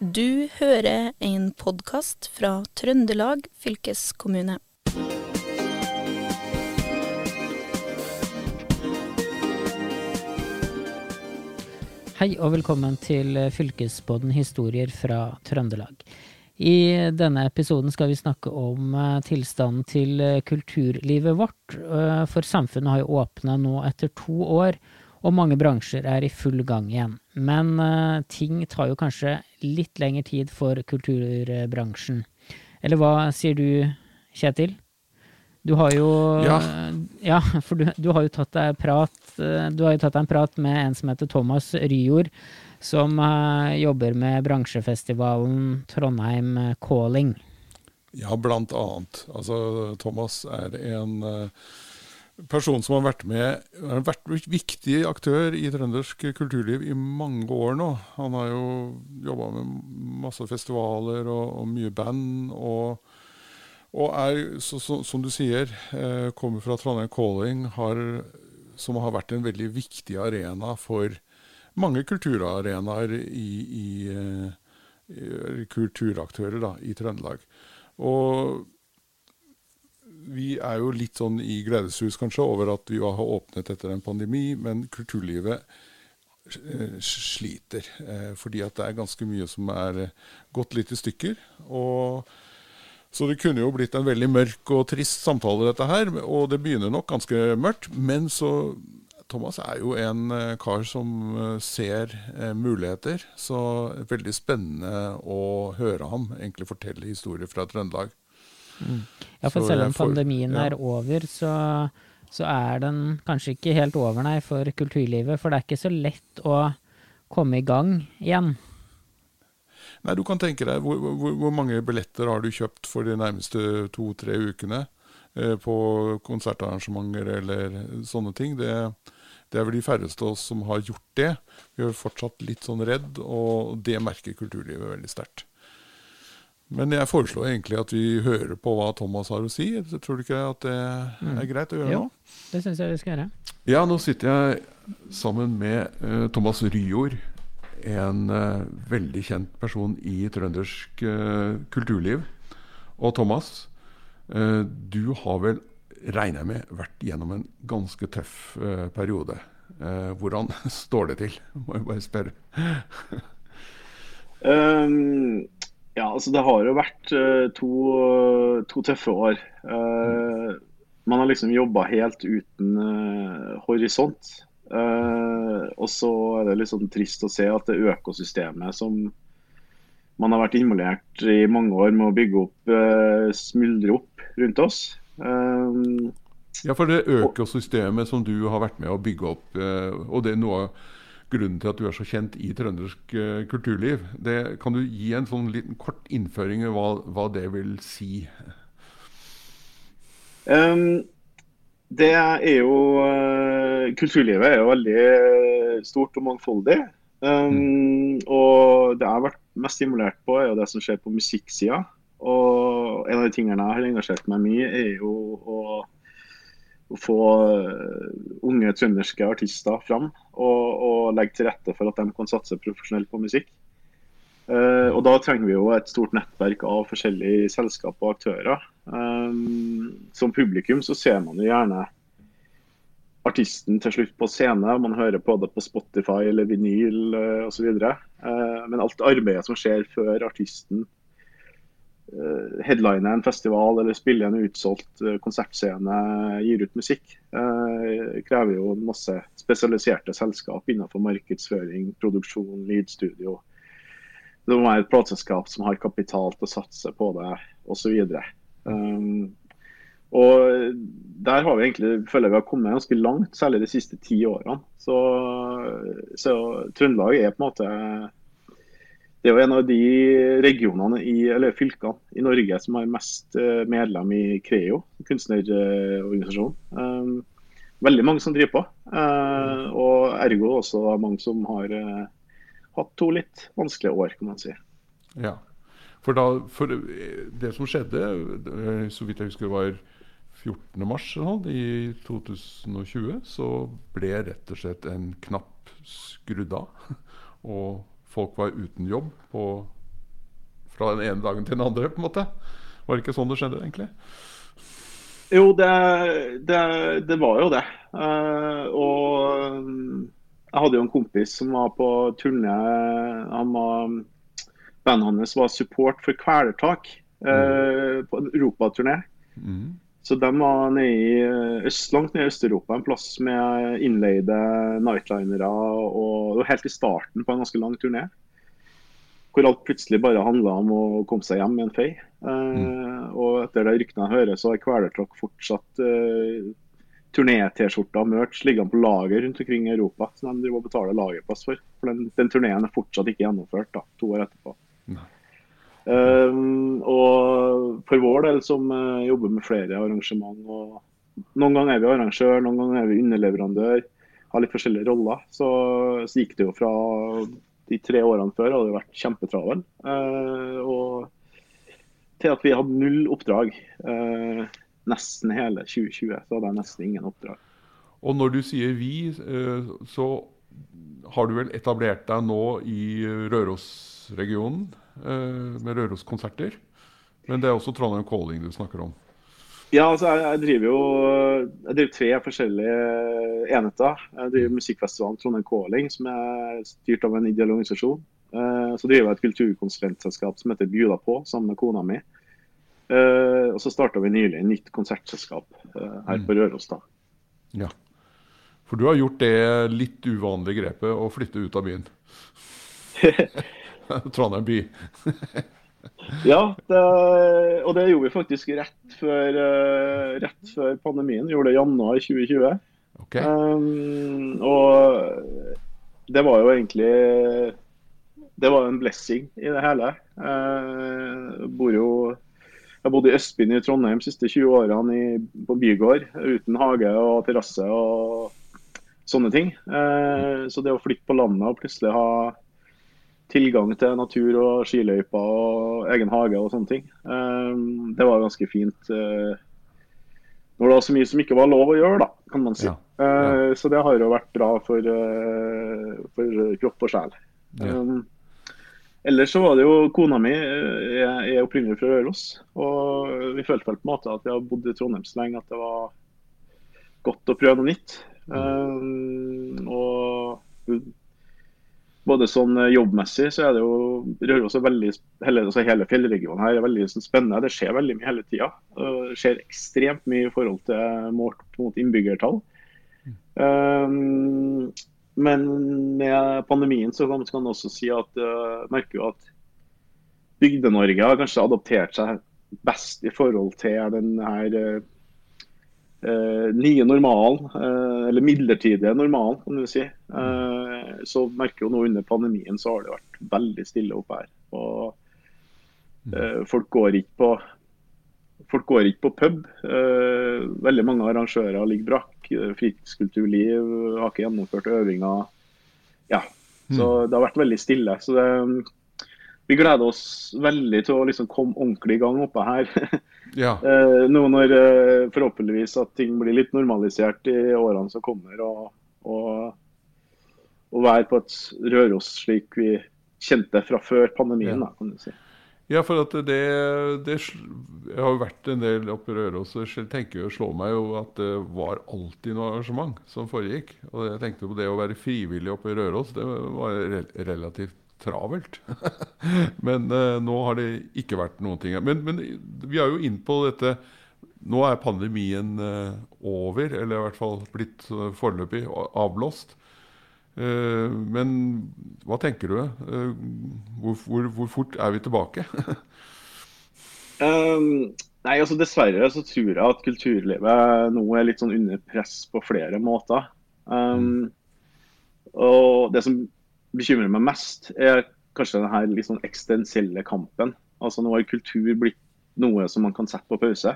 Du hører en podkast fra Trøndelag fylkeskommune. Hei og velkommen til Fylkesbåten historier fra Trøndelag. I denne episoden skal vi snakke om eh, tilstanden til eh, kulturlivet vårt. Eh, for samfunnet har jo åpna nå etter to år, og mange bransjer er i full gang igjen. Men ting tar jo kanskje litt lengre tid for kulturbransjen. Eller hva sier du, Kjetil? Du har jo Ja. ja for du, du, har jo tatt deg prat, du har jo tatt deg en prat med en som heter Thomas Ryjord, som uh, jobber med bransjefestivalen Trondheim Calling. Ja, blant annet. Altså, Thomas er en uh, person som har vært med har vært en viktig aktør i trøndersk kulturliv i mange år nå. Han har jo jobba med masse festivaler og, og mye band. og og er, så, så, som du sier, eh, kommer fra Trondheim Calling, har, som har vært en veldig viktig arena for mange kulturarenaer i, i, i kulturaktører da, i Trøndelag. Og vi er jo litt sånn i gledeshus kanskje over at vi har åpnet etter en pandemi, men kulturlivet sliter. Fordi at det er ganske mye som er gått litt i stykker. og så det kunne jo blitt en veldig mørk og trist samtale, dette her. Og det begynner nok ganske mørkt. Men så Thomas er jo en kar som ser muligheter. Så veldig spennende å høre ham egentlig fortelle historier fra Trøndelag. Mm. Ja, for selv om pandemien ja. er over, så, så, er den kanskje ikke helt over, nei, for kulturlivet. For det er ikke så lett å komme i gang igjen. Nei, du kan tenke deg hvor, hvor, hvor, mange billetter har du kjøpt for de nærmeste to-tre ukene eh, på konsertarrangementer eller sånne ting. Det, det, er vel de færreste av oss som har gjort det. Vi er fortsatt litt sånn redd, og det merker kulturlivet veldig sterkt. Men jeg foreslår egentlig at vi hører på hva Thomas har å si. Tror du ikke at det er greit å gjøre jo, nå? Det syns jeg vi skal gjøre. Ja, nå sitter jeg sammen med uh, Thomas Ryjord en uh, veldig kjent person i trøndersk uh, kulturliv. Og Thomas, uh, du har vel, regner jeg med, vært gjennom en ganske tøff periode. hvordan står det til, må jeg bare spørre. um, ja, altså det har jo vært to, to tøffe år. man har liksom jobba helt uten horisont. Og så er det litt sånn trist å se at det økosystemet som man har vært involvert i mange år med å bygge opp, smuldrer opp rundt oss. Ja, for det økosystemet som du har vært med å bygge opp, og det er noe av grunnen til at du er så kjent i trøndersk kulturliv, det, kan du gi en sånn liten kort innføring i hva, hva det vil si? Um, det er jo Kulturlivet er jo veldig stort og mangfoldig. Um, mm. Og det jeg har vært mest stimulert på, er jo det som skjer på musikksida. Og en av de tingene jeg har engasjert meg mye, er jo å få unge trønderske artister fram. Og, og, legge til rette for at de kan satse profesjonelt på musikk. Uh, og da trenger vi jo et stort nettverk av forskjellige selskap og aktører. Um, som publikum så ser man jo gjerne artisten til slutt på scene. Man hører på det på Spotify eller vinyl uh, osv. Uh, men alt arbeidet som skjer før artisten headliner en festival eller spiller en utsolgt uh, konsertscene, gir ut musikk, uh, krever jo masse spesialiserte selskap innenfor markedsføring, produksjon, lydstudio. Det må være et plateselskap som har kapital til å satse på det osv. Um, og der har vi egentlig, føler vi har kommet ganske langt, særlig de siste ti årene. Så, så, Trøndelag er på en måte det er jo en av de regionene i, eller fylkene i Norge som har mest eh, medlem i Creo, kunstnerorganisasjon. Um, veldig mange som driver på. Uh, og ergo også mange som har hatt to litt vanskelige år, kan man si. Ja, for, da, for det som skjedde, så vidt jeg husker var 14. mars sånn, i 2020 så ble rett og slett en knapp skrudd av. Og folk var uten jobb på, fra den ene dagen til den andre, på en måte. Var det ikke sånn det skjedde, egentlig? Jo, det, det, det var jo det. Uh, og jeg hadde jo en kompis som var på turné. Han var, bandet hans var support for Kvelertak uh, på en europaturné. Mm. Så de var nede i øst, langt nede i Øst-Europa, en plass med innleide nightlinere. Og det var helt i starten på en ganske lang turné. Hvor alt plutselig bare handla om å komme seg hjem med en fei. Mm. og etter det ryktene jeg hører, så har Kvelertråkk fortsatt uh, turné-T-skjorter og merch liggende på lager rundt omkring i Europa. Som de og betaler lagerplass for. For Den, den turneen er fortsatt ikke gjennomført, da, to år etterpå. Um, og for vår del, som uh, jobber med flere arrangement og Noen ganger er vi arrangør, noen ganger er vi underleverandør. Har litt forskjellige roller. Så, så gikk det jo fra de tre årene før hadde det vært kjempetravel. Uh, og til at vi hadde null oppdrag. Uh, nesten hele 2020 så hadde jeg nesten ingen oppdrag. Og når du sier vi, så har du vel etablert deg nå i Rørosregionen? Eh, med Røros-konserter. Men det er også Trondheim Calling du snakker om? Ja, altså jeg, jeg driver jo jeg driver tre forskjellige enheter. Jeg driver musikkfestivalen Trondheim Calling, som er styrt av en ideell organisasjon. Eh, så driver jeg et kulturkonsulentselskap som heter Bjuda på, sammen med kona mi. Uh, og så starta vi nylig et nytt konsertselskap her på mm. Røros. da. Ja. For du har gjort det litt uvanlige grepet å flytte ut av byen? Trondheim by. ja, det, og det gjorde vi faktisk rett før, uh, rett før pandemien. Vi gjorde det i januar 2020. Okay. Um, og det var jo egentlig Det var en blessing i det hele. Uh, bor jo jeg bodde i Østbyen i Trondheim de siste 20 årene i, på bygård uten hage og terrasse og sånne ting. Eh, så det å flytte på landet og plutselig ha tilgang til natur og skiløyper og egen hage og sånne ting. Um, det var ganske fint uh, når det var så mye som ikke var lov å gjøre, da, kan man si. Ja. ja. så det har jo vært bra for, uh, for kropp og sjel. Ja. Um, ellers så var det jo Kona mi er, er opprinnelig fra Røros. Og vi følte vel på en måte at vi har bodd i Trondheim så lenge at det var godt å prøve noe nytt. Um, både sånn eh, jobbmessig så er det jo Røros er veldig, hele, altså hele fjellregionen her er veldig sånn, spennende. Det skjer veldig mye hele tida. Det skjer ekstremt mye i forhold til målt mot innbyggertall. Um, men med pandemien så kan man også si at uh, merker jo at Bygde-Norge har kanskje adoptert seg best i forhold til den her nye normalen, uh, eller midlertidige normalen, kan du si. Uh, så merker jo nå under pandemien så har det vært veldig stille oppe her. Og folk går ikke på folk går ikke på pub. veldig mange arrangører ligger brakk. Fritidskulturliv har ikke gjennomført øvinger. Ja, så mm. det har vært veldig stille. Så det, vi gleder oss veldig til å liksom komme ordentlig i gang oppe her. Ja. eh, nå når eh, forhåpentligvis at ting blir litt normalisert i årene som kommer, og, og, og være på et Røros slik vi kjente fra før pandemien, ja. kan du si. Ja, for at det, det Jeg har jo vært en del oppe i Røros og tenker jo, slår meg jo at det var alltid noe arrangement som foregikk. Og jeg tenkte på det å være frivillig oppe i Røros, det var relativt travelt. men uh, nå har det ikke vært noen ting. Men, men, vi er jo inn på dette Nå er pandemien uh, over, eller i hvert fall blitt uh, foreløpig avblåst. men hva tenker du? Hvor, hvor, hvor, fort er vi tilbake? um, nei, altså Dessverre så tror jeg at kulturlivet nå er litt sånn under press på flere måter. Um, og det som bekymrer meg mest, er kanskje denne litt sånn eksistensielle kampen. Altså Nå har kultur blitt noe som man kan sette på pause.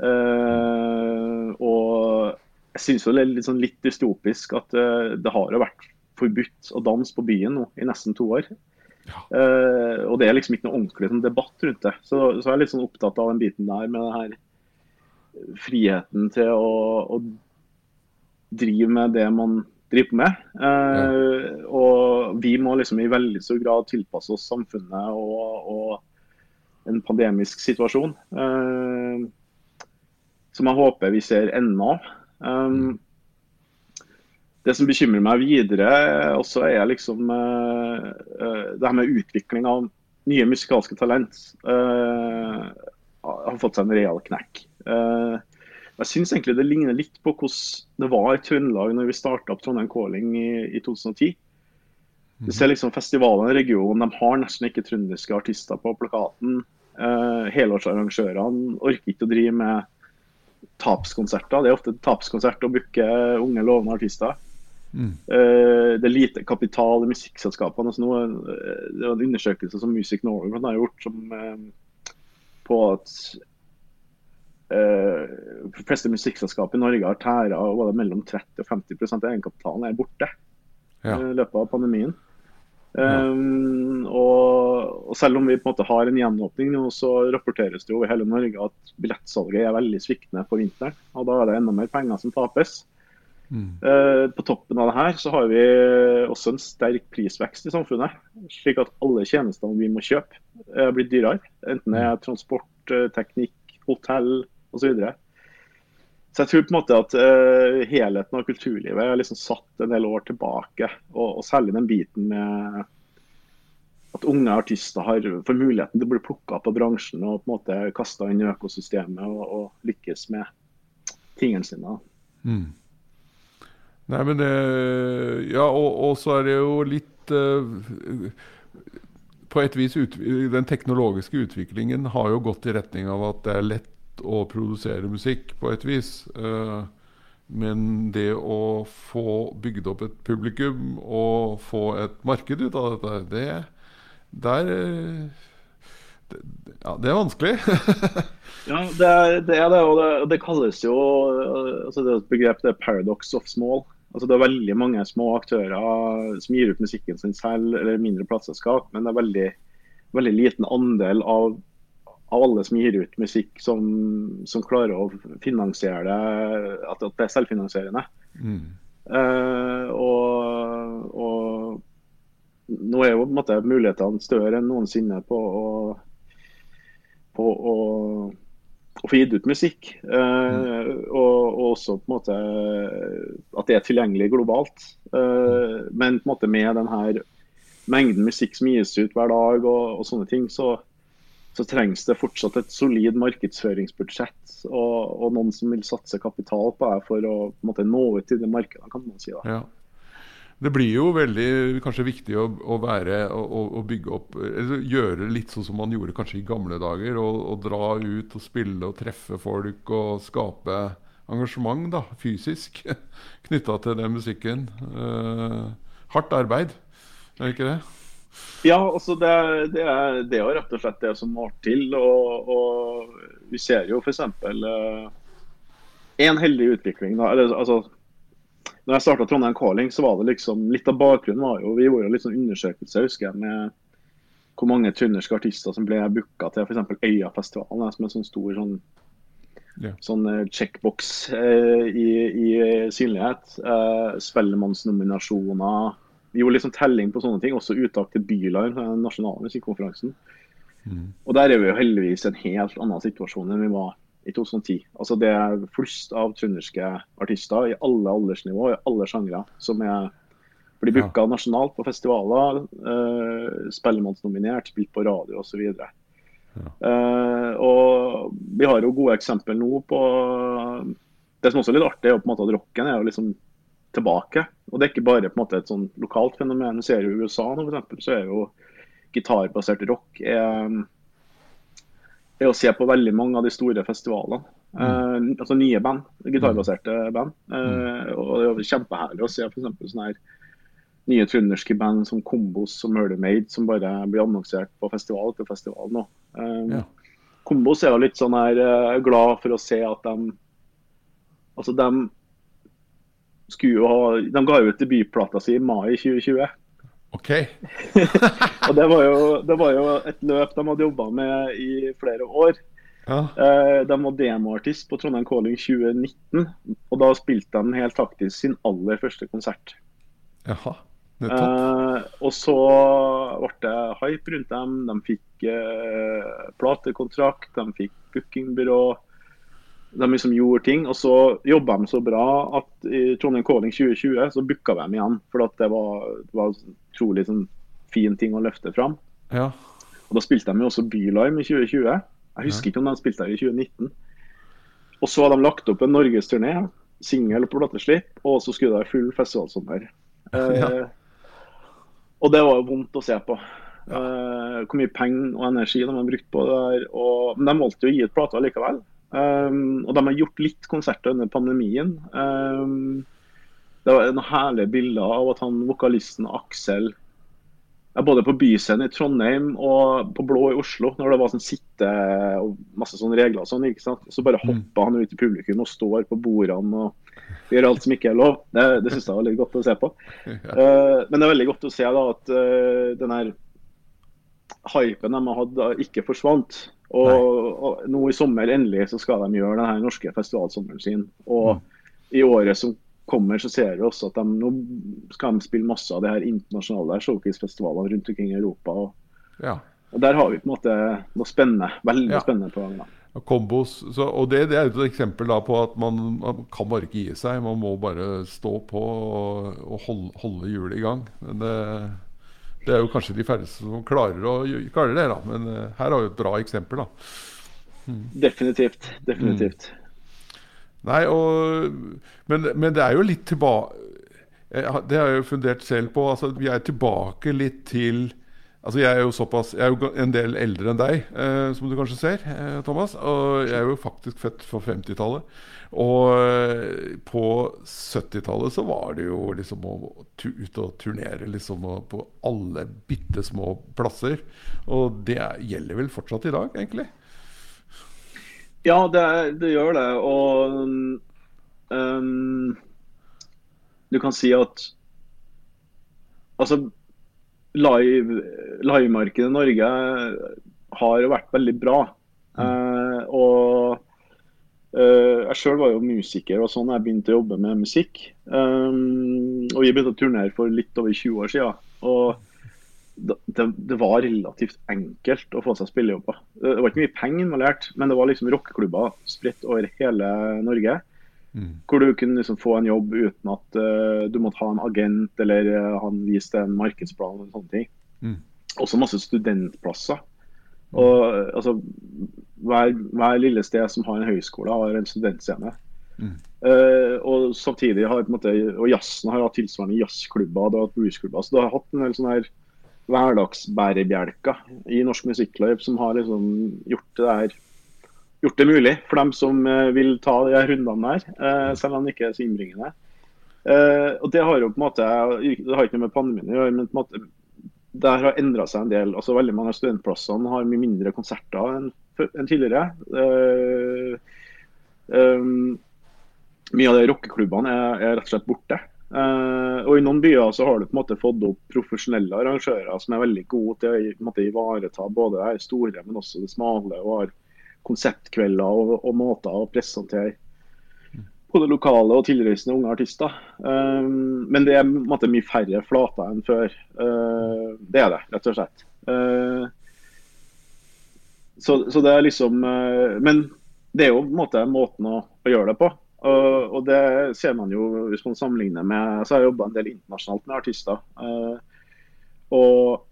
Uh, og jeg syns det er litt, sånn litt dystopisk at uh, det har jo vært forbudt å danse på byen nå i nesten to år. Ja. Uh, og det er liksom ikke noe ordentlig sånn, debatt rundt det. Så, så jeg er litt sånn opptatt av den biten der med den her friheten til å, å drive med det man driver med. Eh, Og vi må liksom i veldig stor grad tilpasse oss samfunnet og, og en pandemisk situasjon. Eh, som jeg håper vi ser enden av. Um, det som bekymrer meg videre, også er liksom uh, uh, det her med utvikling av nye musikalske talent. Uh, har fått seg en real knekk. Jeg syns egentlig det ligner litt på hvordan det var i Trøndelag når vi starta opp Trondheim Calling i, i 2010. Du ser liksom Festivalene i regionen de har nesten ikke trønderske artister på plakaten. helårsarrangørene orker ikke å drive med tapskonserter. Det er ofte tapskonsert å booke unge, lovende artister. Mm. Uh, det er lite kapital i musikkselskapene. Altså nå, det var en undersøkelse som Music Norway har gjort som, uh, på at uh, de fleste musikkselskap i Norge har tæra mellom 30 og 50% av egenkapitalen er borte ja. i løpet av pandemien. Um, og, og, selv om vi på en måte har en gjenåpning nå, så rapporteres det over hele Norge at billettsalget er veldig sviktende på vinteren. Og da er det enda mer penger som tapes. Mm. Uh, på toppen av det her så har vi også en sterk prisvekst i samfunnet. Slik at alle tjenestene vi må kjøpe er blitt dyrere. Enten det er transport, eh, teknikk, hotell osv. Så. Så jeg tror på en måte at uh, helheten av kulturlivet er liksom satt en del år tilbake. Og, og, særlig den biten med at unge artister har, får muligheten til å bli plukka opp av bransjen og på en måte kasta inn i økosystemet og, og lykkes med tingene sine. Mm. Nei, men det Ja, og, og, så er det jo litt uh, På et vis ut, Den teknologiske utviklingen har jo gått i retning av at det er lett å produsere musikk på et vis. Uh, men det å få bygd opp et publikum og få et marked ut av dette, det, der, det, ja, det er vanskelig. ja, det er, det er det, og det, det kalles jo altså det er et begrep det er 'paradox of small'. Altså Det er veldig mange små aktører som gir ut musikken sin selv, eller mindre plateselskap, men det er veldig, veldig liten andel av av alle som gir ut musikk som, som klarer å finansiere det, at, det er selvfinansierende. Mm. Uh, og, og, nå er jo på en måte mulighetene større enn noensinne på å, på å, å få gitt ut musikk. Uh, mm. og, og, også på en måte at det er tilgjengelig globalt. Uh, men på en måte med denne mengden musikk som gis ut hver dag og, og sånne ting, så så trengs det fortsatt et solid markedsføringsbudsjett og, og noen som vil satse kapital på det for å måte, nå ut i det markedet, kan man si. Ja. Det blir jo veldig kanskje viktig å, å være og, bygge opp eller Gjøre litt sånn som man gjorde kanskje i gamle dager. Og, dra ut og spille og treffe folk og skape engasjement da, fysisk knytta til den musikken. Uh, hardt arbeid, er det ikke det? Ja, altså det, det, er, det er rett og slett det som må til. Og, og vi ser jo f.eks. Uh, en heldig utvikling. Da, eller, altså, når jeg starta Trondheim Calling, så var det liksom litt av bakgrunnen var jo Vi gjorde litt sånn undersøkelse husker jeg, med hvor mange trønderske artister som ble booka til f.eks. Øyafestivalen, som en sånn stor sånn, yeah. sånn uh, checkbox eh, i, i, synlighet. Eh, Spellemannsnominasjoner vi gjorde liksom telling på sånne ting, også uttak til Bylarm, den nasjonale musikkonferansen. Mm. Og Der er vi jo heldigvis i en helt annen situasjon enn vi var i 2010. Altså Det er flust av trønderske artister i alle aldersnivå, i alle sjangre, som er blir booka ja. nasjonalt på festivaler, uh, spellemannsnominert, spilt på radio osv. Ja. Uh, og vi har jo gode eksempler nå på Det som også er litt artig, er jo på en måte at rocken er jo liksom tilbake. Og Det er ikke bare på en måte et sånn lokalt fenomen. Vi ser jo I USA nå, for eksempel, så er jo gitarbasert rock er, er å se på veldig mange av de store festivalene. Mm. Uh, altså nye band, gitarbaserte band. Uh, og Det er kjempeherlig å se f.eks. sånne her nye trønderske band som Kombos og Murder Made, som bare blir annonsert på festival etter festival nå. Um, ja. Kombos er jo litt sånn her uh, glad for å se at de Altså, de ha De ga ut debutplata si i mai 2020. Ok. og det var, jo, det var, jo, et løp de hadde jobba med i flere år. Ja. Eh, de var demoartist på Trondheim Calling 2019, og da spilte de helt faktisk sin aller første konsert. Jaha. Eh, og så ble det hype rundt dem. De fikk eh, platekontrakt, de fikk bookingbyrå. De liksom gjorde ting. Og så jobba de så bra at i Trondheim Calling 2020 så booka de dem igjen. For at det var, det var utrolig sånn, fin ting å løfte fram. Ja. Og Da spilte de jo også Bylarm i 2020. Jeg husker ikke om de spilte der i 2019. Og så hadde de lagt opp en norgesturné, singel og plateslipp, og så skulle det være full festivalsommer. Eh, Og det var jo vondt å se på. Eh, hvor mye penger og energi de har brukt på det der. Og, men de valgte jo å gi ut plata likevel. Um, og de har gjort litt konserter under pandemien. Um, det var noen herlige bilder av at han vokalisten Aksel ja, både på Byscenen i Trondheim og på Blå i Oslo, når det var sånn sitte og masse sånne regler og sånn, ikke sant? så bare hoppa han ut i publikum og står på bordene og gjør alt som ikke er lov. Det, det syns jeg var litt godt å se på. Uh, men det er veldig godt å se da at uh, den her hypen de har hatt, ikke forsvant. Og, og nå i sommer endelig så skal de gjøre den her norske festivalsommeren sin. Og i året som kommer, så ser vi også at de nå skal de spille masse av de her internasjonale showcase-festivalene rundt omkring i Europa. Og, ja. og der har vi på en måte noe spennende, veldig Ja. spennende på gang. Kombos. Så, og det, det er et eksempel da på at man, man kan bare ikke gi seg. Man må bare stå på og, og holde, holde hjulet i gang. Men det, det er jo kanskje de færreste som klarer, å, klarer det. da Men uh, her har vi et bra eksempel. da Definitivt. Definitivt. Nei, og, men, men det er jo litt tilbake Det har jeg jo fundert selv på. altså Vi er tilbake litt til Altså Jeg er jo såpass Jeg er jo en del eldre enn deg, eh, som du kanskje ser, eh, Thomas. Og jeg er jo faktisk født for 50-tallet. Og eh, på 70-tallet så var det jo liksom å ut og turnere liksom på alle bitte små plasser. Og det er, gjelder vel fortsatt i dag, egentlig? Ja, det, det gjør det. Og um, du kan si at altså livemarkedet i Norge har vært veldig bra. Eh, og eh, jeg sjøl var jo musiker og sånn jeg begynte å jobbe med musikk. Um, og vi begynte å turnere for litt over 20 år siden. Og det, det, det var relativt enkelt å få seg spillejobber. Det var ikke mye penger involvert, men det var liksom rockeklubber spredt over hele Norge. Hvor du kunne liksom få en jobb uten at uh, du måtte ha en agent eller uh, han viste en markedsplan. og sånne ting. Mm. Også masse studentplasser. Og eh, altså, hver, hver lille sted som har en høyskole, har en studentscene. Mm. Eh, og samtidig har på en måte, og jazzen har hatt tilsvarende jazzklubber og bluesklubber. Så du har hatt en del sånne her hverdagsbærebjelker i norsk musikkliv som har liksom gjort det der gjort det mulig for dem som eh, vil ta de rundene der, eh, selv om det ikke er så innbringende. Eh, og Det har jo på en måte, det har ikke noe med pandemien å gjøre, men på en måte, det har endra seg en del. altså Veldig mange av studentplassene har mye mindre konserter enn tidligere. Mye av de rockeklubbene er, er rett og slett borte. Og I noen byer så har du på en måte fått opp profesjonelle arrangører som er veldig gode til å måte, ivareta både det store, men også det smale. og har konseptkvelder og, og måter å presentere både lokale og tilreisende unge artister. Um, men det er måte mye færre flater enn før. Uh, det er det, rett og slett. Uh, så, så det er liksom uh, Men det er jo måte måten å, å gjøre det på. Og det ser man jo hvis man sammenligner med Så har jeg jobba en del internasjonalt med artister. Uh, og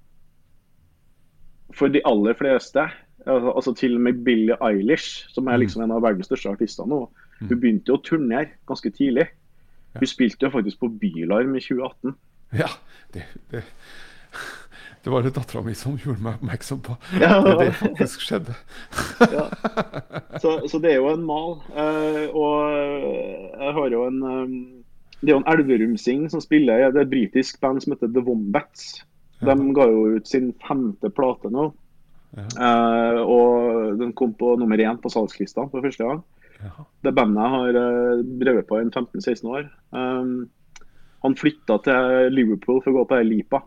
for de aller fleste, altså altså til og med Billie Eilish, som er liksom en av verdens største artister nå, hun begynte jo å turnere ganske tidlig. Hun spilte jo faktisk på Bylarm i 2018. Ja, det, det, det var det dattera mi som gjorde meg oppmerksom på. Ja. Det, det faktisk skjedde. Ja. Så, så det er jo en mal. Eh, og jeg har jo en eh, Det er jo en Elverum-sing som spiller Det er et britisk band som heter The Wombats. De ga jo ut sin femte plate nå. Eh, og den kom på nummer én på salgslista for første gang. Jaha. Det bandet har uh, drevet på i en 15-16 år. Um, han flytta til Liverpool for å gå på Lipa.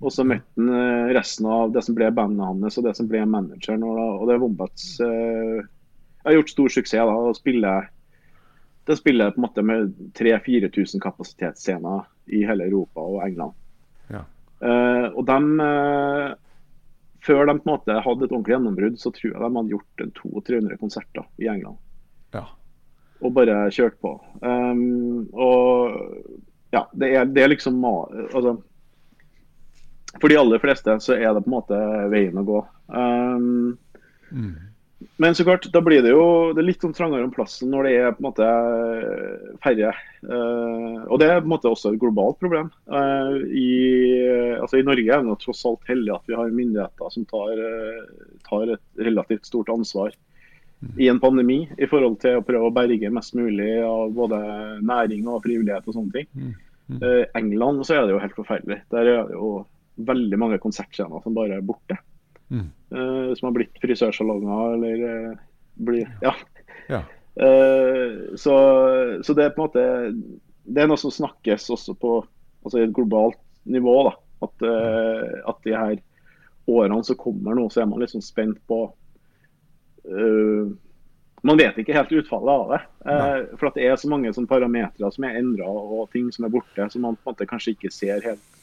Og så møtte han eh, resten av det som ble bandet hans og det som ble manageren. Og, og det er Wombats uh, har gjort stor suksess. da, og spiller Det spiller på en måte med 3000-4000 kapasitetsscener i hele Europa og England. Ja. Uh, og dem, eh, Før de på en måte hadde et ordentlig gjennombrudd, så tror jeg de hadde gjort en 200-300 konserter i England. Ja. Og bare kjørt på. Um, og ja, det er, det er liksom altså, For de aller fleste så er det på en måte veien å gå. Um, Mm. Men så klart, da blir det jo det litt sånn trangere om plassen når det er på en måte færre. Uh, og det er på en måte også et globalt problem. Uh, i, altså I Norge er det tross alt heldig at vi har myndigheter som tar, eh, tar et relativt stort ansvar i en pandemi i forhold til å prøve å berge mest mulig av både næring og frivillighet og sånne ting. Eh, England så er det jo helt forferdelig. Der er det jo veldig mange konsertscener som bare er borte. Mm. Eh, som har blitt frisørsalonger eller uh, blir Ja. Ja. Uh, så, så det er på en måte Det er noe som snakkes også på altså et globalt nivå. da, At, at de her årene som kommer nå, så er man liksom spent på Man vet ikke helt utfallet av det. eh, for det er så mange sånne parametere som er endra og ting som er borte, som man på en måte kanskje ikke ser helt.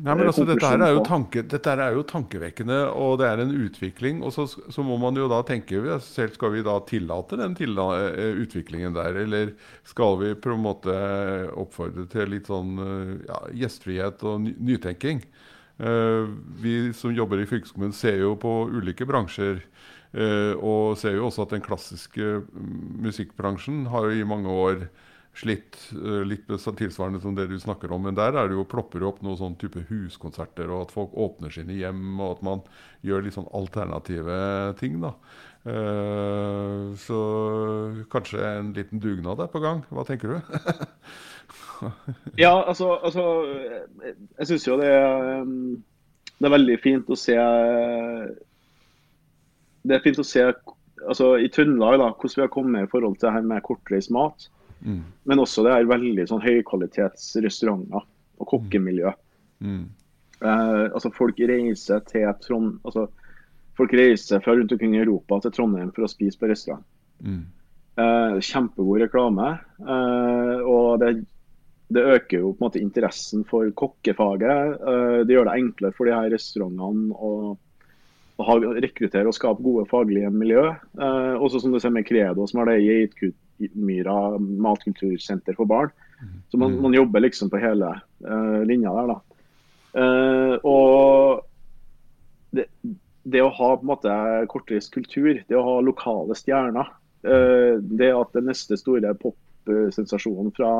Nei, men eh, altså, dette, her er jo tanke, dette her er jo tankevekkende, og det er en utvikling. Og så, så må man jo da tenke selv Skal vi da tillate den tilla, eh, utviklingen der, eller skal vi på en måte oppfordre til litt sånn eh, ja, gjestfrihet og ny, nytenking? Uh, vi som jobber i fylkeskommunen ser jo på ulike bransjer. Uh, og ser jo også at den klassiske mm, musikkbransjen har jo i mange år slitt eh, litt tilsvarende som det du snakker om. Men der er det jo plopper opp noen sånn type huskonserter, og at folk åpner sine hjem, og at man gjør litt sånn alternative ting. da. Eh, så kanskje en liten dugnad er på gang. Hva tenker du? Ja, altså, altså eh, Jeg syns jo det er, um, det er veldig fint å se Det er fint å se altså, i Trøndelag da, hvordan vi har kommet i forhold til det her med kortreist mat. Mm. Men også det er veldig sånn høykvalitetsrestauranter og kokkemiljø. Mm. Eh, altså Folk reiser til Trond... Altså, folk reiser fra rundt omkring i Europa til Trondheim for å spise på restaurant. Mm. Eh, kjempegod reklame. Eh, og det, det øker jo på en måte interessen for kokkefaget. Eh, det gjør det enklere for de her restaurantene å, å ha, rekruttere og skape gode faglige miljø. Eh, også som du ser med Credo, som har det Geitmyra matkultursenter for barn. Så man, man jobber liksom på hele uh, linja der, da. Uh, og det, det å ha på en måte kortreist kultur, det å ha lokale stjerner, uh, det at den neste store popsensasjonen fra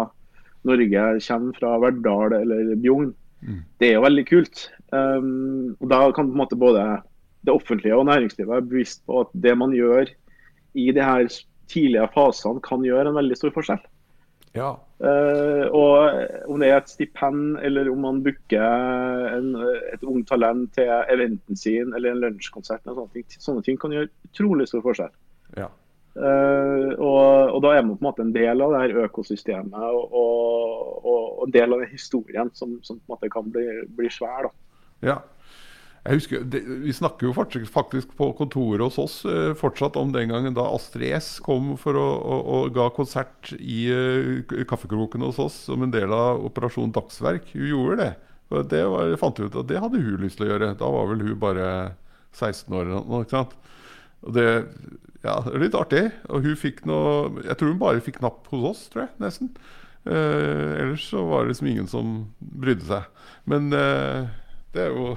Norge kommer fra Verdal eller Bjugn, Mm. det er jo veldig kult. Um, og Da kan på en måte både det offentlige og næringslivet være bevisst på at det man gjør i de her tidlige fasene, kan gjøre en veldig stor forskjell. Ja. Uh, og om det er et stipend, eller om man booker en, et ungt talent til eventen sin, eller en lunsjkonsert, eller sånne ting, sånne ting kan gjøre utrolig stor forskjell. ja. Uh, og, og da er man på en måte en del av det her økosystemet og, og, og, og en del av den historien som, som på en måte kan bli, bli svær. da. Ja. Jeg husker, det, Vi snakker jo faktisk, faktisk på kontoret hos oss eh, fortsatt om den gangen da Astrid S kom for å, og, og ga konsert i eh, kaffekroken hos oss som en del av Operasjon Dagsverk. Hun gjorde det. Og det var, fant ut at det hadde hun lyst til å gjøre. Da var vel hun bare 16 år eller noe. ikke sant? Og det, ja, litt artig. Og hun fikk noe Jeg tror hun bare fikk napp hos oss, tror jeg. Nesten. Eh, ellers så var det liksom ingen som brydde seg. Men eh, det er jo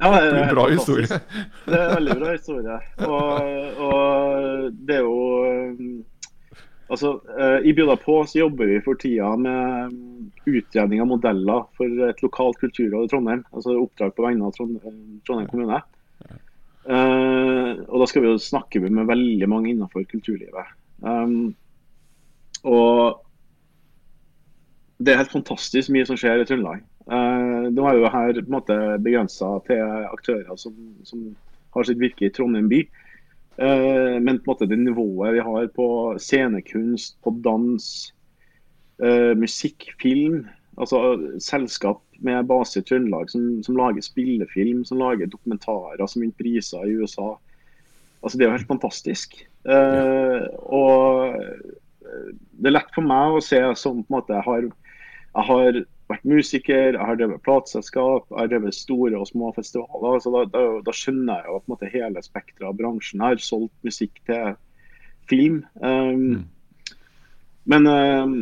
Ja, det en bra historie. Det er en veldig bra historie. Og, og det er jo um, Altså, eh, I Bjuda på så jobber vi for tida med um, utredning av modeller for et lokalt kulturråd i Trondheim. Altså oppdrag på vegne av Trondheim kommune. Eh, og da skal vi jo snakke med veldig mange innenfor kulturlivet. Um, og det er helt fantastisk mye som skjer i Trøndelag. Uh, nå er jo her på en måte begrensa til aktører som, som har sitt virke i Trondheim by. Eh, men på en måte det nivået vi har på scenekunst, på dans, eh, musikk, film, altså selskap med base i Trøndelag, som, som, lager spillefilm, som lager dokumentarer som vinner priser i USA. Altså, Det er jo helt fantastisk. Uh, og det er lett for meg å se som på en måte jeg har, jeg har vært musiker, jeg har drevet plateselskap, jeg har drevet store og små festivaler. så Da, da, da skjønner jeg jo på en måte hele spekteret av bransjen. Jeg har solgt musikk til film. Um, mm. Men um,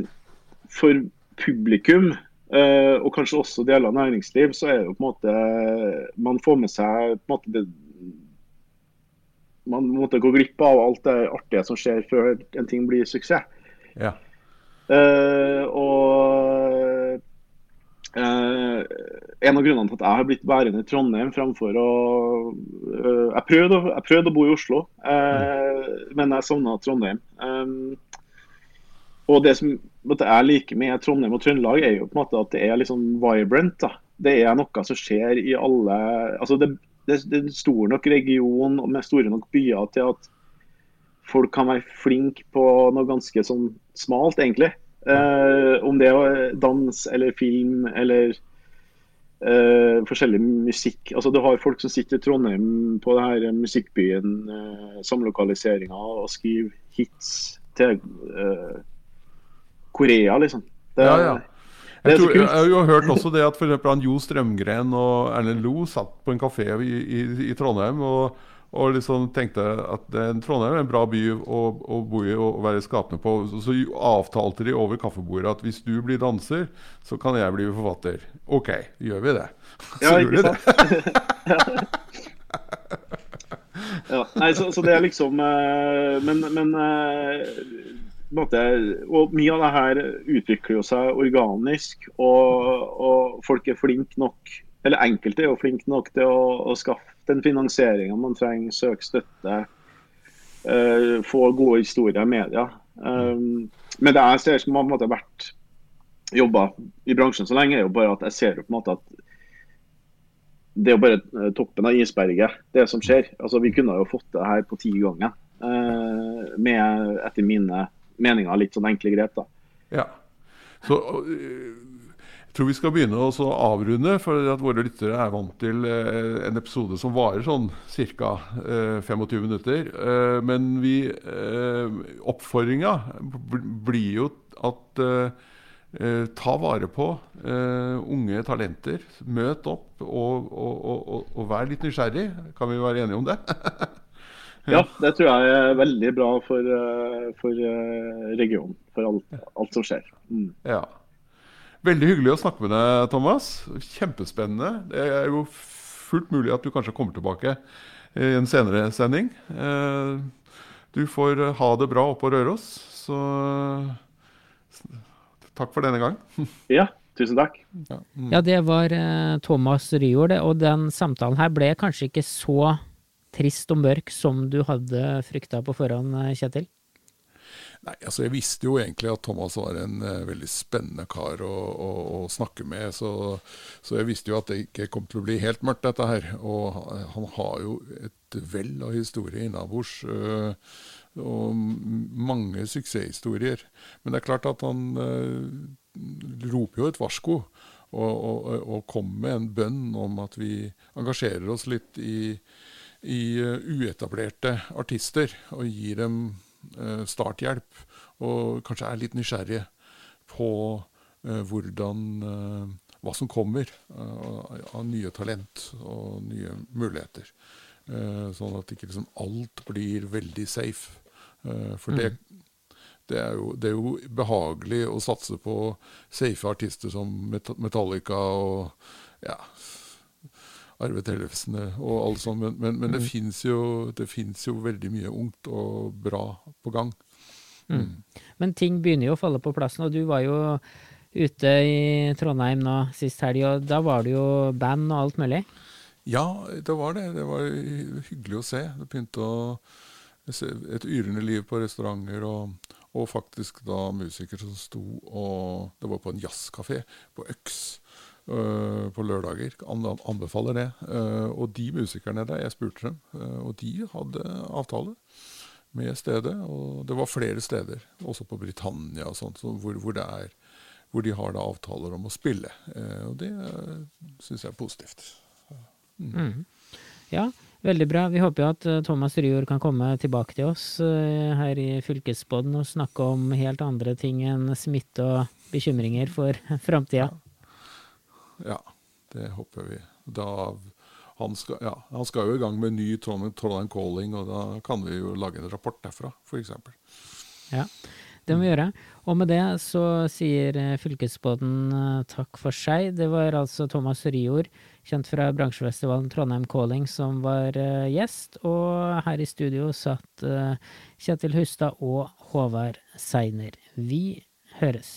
for publikum, uh, og kanskje også deler av næringsliv, så er det jo på en måte Man får med seg på en måte det, man måtte gå glipp av alt det artige som skjer før en ting blir suksess. Ja. Uh, og uh, en av grunnene til at jeg har blitt værende i Trondheim framfor å uh, jeg, prøvde, jeg, prøvde, å bo i Oslo, mm. men jeg savna Trondheim. Um, og det som jeg liker med Trondheim og Trøndelag, er jo på en måte at det er liksom vibrant. da. Det er noe som skjer i alle altså det, det, det er en stor nok region med store nok byer til at folk kan være flinke på noe ganske sånn smalt, egentlig. Uh, om det er dans eller film eller uh, forskjellig musikk. Altså Du har folk som sitter i Trondheim på det her musikkbyen, uh, samlokaliseringa, og skriver hits til Korea, liksom. Det, ja, ja. Jeg, tror, jeg, har jo hørt også det at for Jo Strømgren og Erlend Lo satt på en kafé i, i, i Trondheim. og og liksom tenkte at Trondheim er en bra by å, å bo i og være skapende på. Så, så, avtalte de over kaffebordet at hvis du blir danser, så kan jeg bli forfatter. OK, gjør vi det? Så ja, gjorde de det. ja, nei, så, så, det er liksom uh, Men, men måte, og mye av det her utvikler jo seg organisk, og, og folk er flinke nok eller enkelte er jo flinke nok til å, å skaffe den finansieringa man trenger, søke støtte, uh, få gode historier i media. Um, men det jeg ser som har måte vært jobba i bransjen så lenge, er jo bare at jeg ser jo på en måte at det er jo bare toppen av isberget, det som skjer. Altså, Vi kunne jo fått det her på ti ganger, uh, med etter mine meninger litt sånn enkle grep. da. Ja. Så jeg tror vi skal begynne å avrunde, for at våre lyttere er vant til eh, en episode som varer sånn ca. Eh, 25 minutter. Eh, men vi eh, Oppfordringa blir jo at eh, eh, ta vare på unge talenter. Møt opp og, og, og, og, vær litt nysgjerrig. Kan vi være enige om det? ja, det tror jeg er veldig bra for, for regionen. For alt, alt som skjer. Mm. Ja. Veldig hyggelig å snakke med deg, Thomas. Kjempespennende. Det er jo fullt mulig at du kanskje kommer tilbake i en senere sending. Eh, du får ha det bra oppå Røros, så takk for denne gang. Ja, tusen takk. Ja, mm. ja det var eh, Thomas Ryord, og den samtalen her ble kanskje ikke så trist og mørk som du hadde frykta på forhånd, Kjetil? Nei, altså Jeg visste jo egentlig at Thomas var en uh, veldig spennende kar å, å, å snakke med. Så, så, jeg visste jo at det ikke kom til å bli helt mørkt, dette her. Og han har jo et vell av historier innabords. Uh, og mange suksesshistorier. Men det er klart at han uh, roper jo et varsko. Og, og, og kommer med en bønn om at vi engasjerer oss litt i, i uetablerte artister. Og gir dem starthjelp, og kanskje er litt nysgjerrige på eh, hvordan eh, hva som kommer av nye talent og nye muligheter. Sånn at ikke liksom alt blir veldig safe. For det, mm. det, er jo, det, er jo, behagelig å satse på safe artister som Metallica og ja, Arve Tellefsene og alt sånt. Men, men, men det mm. fins jo, jo, veldig mye ungt og bra på gang. Mm. Mm. Men ting begynner jo å falle på plassen, og du var jo ute i Trondheim nå sist helg, og da var det jo band og alt mulig? Ja, det var det. Det var hyggelig å se. Det begynte å se et yrende liv på restauranter, og, og faktisk da musikere som sto og Det var på en jazzkafé på Øks. Uh, på lørdager. Anbefaler det. Uh, og de musikerne der, jeg spurte dem, uh, og de hadde avtale med stedet. Og det var flere steder, også på Britannia og sånt, så hvor, hvor, er, hvor de har da avtaler om å spille. Eh, og det syns jeg er positivt. Mm. Ja, veldig bra. Vi håper jo at eh, Thomas Ryor kan komme tilbake til oss eh, her i Fylkesbåten og snakke om helt andre ting enn smitte og bekymringer for framtida. Ja, det håper vi. Da han skal, ja, han skal, jo i gang med ny Trondheim Calling, og da kan vi jo lage en rapport derfra, f.eks. Ja, det må vi gjøre. Og med det så sier eh, Fylkesbåten eh, takk for seg. Det var altså Thomas Rior, kjent fra bransjefestivalen Trondheim Calling, som var uh, gjest. Og her i studio satt Kjetil Hustad og Håvard Seiner. Vi høres.